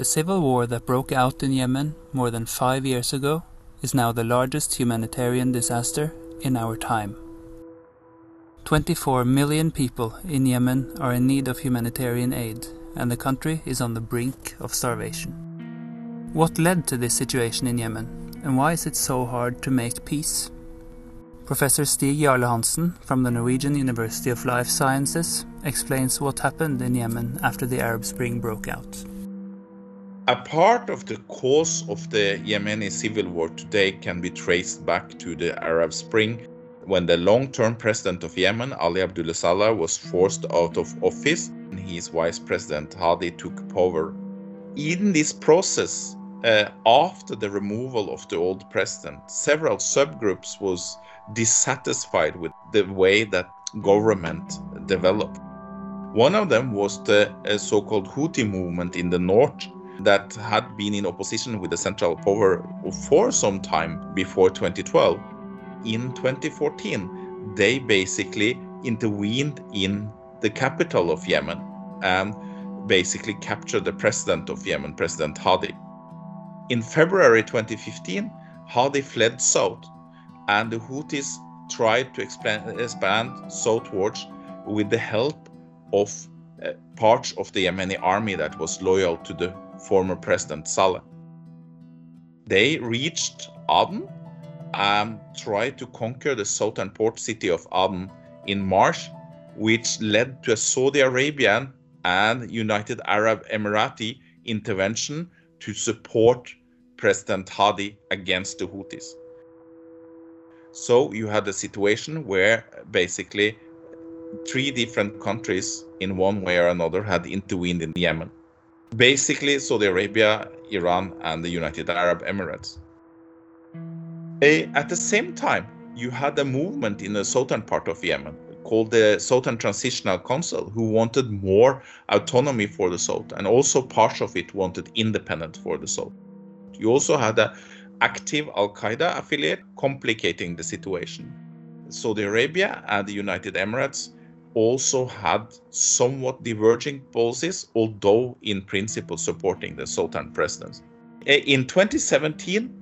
The civil war that broke out in Yemen more than five years ago is now the largest humanitarian disaster in our time. 24 million people in Yemen are in need of humanitarian aid, and the country is on the brink of starvation. What led to this situation in Yemen, and why is it so hard to make peace? Professor Stig Jarle Hansen from the Norwegian University of Life Sciences explains what happened in Yemen after the Arab Spring broke out. A part of the cause of the Yemeni civil war today can be traced back to the Arab Spring when the long-term president of Yemen, Ali Abdullah Saleh, was forced out of office and his vice president Hadi took power. In this process, uh, after the removal of the old president, several subgroups was dissatisfied with the way that government developed. One of them was the uh, so-called Houthi movement in the north that had been in opposition with the central power for some time before 2012. In 2014, they basically intervened in the capital of Yemen and basically captured the president of Yemen, President Hadi. In February 2015, Hadi fled south, and the Houthis tried to expand, expand southwards with the help of uh, parts of the Yemeni army that was loyal to the former President Saleh. They reached Aden and tried to conquer the southern port city of Aden in March, which led to a Saudi Arabian and United Arab Emirati intervention to support President Hadi against the Houthis. So you had a situation where basically three different countries in one way or another had intervened in Yemen basically Saudi Arabia, Iran, and the United Arab Emirates. At the same time, you had a movement in the southern part of Yemen called the Southern Transitional Council, who wanted more autonomy for the South, and also part of it wanted independence for the South. You also had an active Al Qaeda affiliate complicating the situation. Saudi Arabia and the United Emirates also had somewhat diverging policies, although in principle supporting the Sultan presidency. In 2017,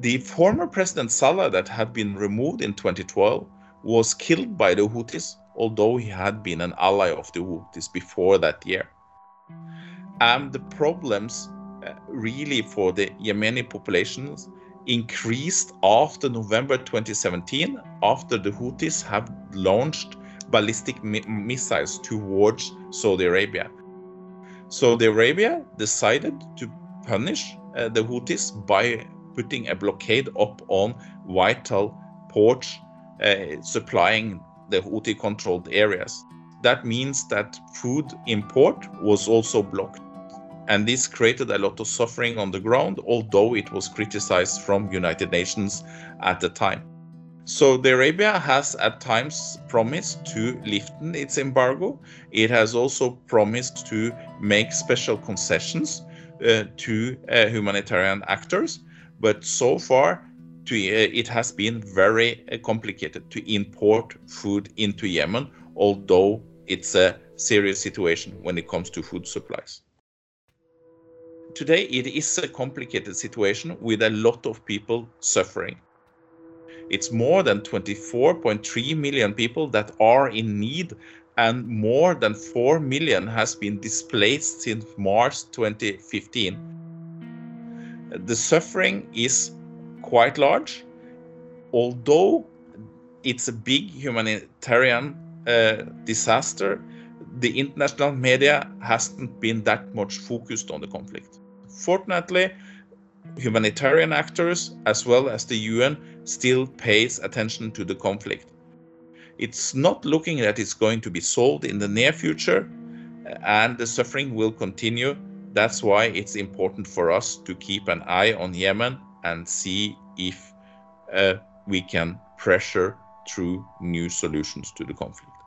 the former President Saleh, that had been removed in 2012, was killed by the Houthis, although he had been an ally of the Houthis before that year. And the problems uh, really for the Yemeni populations increased after November 2017, after the Houthis have launched ballistic mi missiles towards Saudi Arabia. Saudi Arabia decided to punish uh, the Houthis by putting a blockade up on vital ports uh, supplying the Houthi controlled areas. That means that food import was also blocked. And this created a lot of suffering on the ground, although it was criticized from United Nations at the time. Saudi Arabia has at times promised to lift its embargo. It has also promised to make special concessions uh, to uh, humanitarian actors, but so far to, uh, it has been very uh, complicated to import food into Yemen, although it's a serious situation when it comes to food supplies. Today, it is a complicated situation with a lot of people suffering. It's more than 24.3 million people that are in need and more than 4 million has been displaced since March 2015. The suffering is quite large, although it's a big humanitarian uh, disaster, the international media hasn't been that much focused on the conflict. Fortunately, humanitarian actors as well as the UN still pays attention to the conflict. It's not looking that it's going to be solved in the near future and the suffering will continue. That's why it's important for us to keep an eye on Yemen and see if uh, we can pressure through new solutions to the conflict.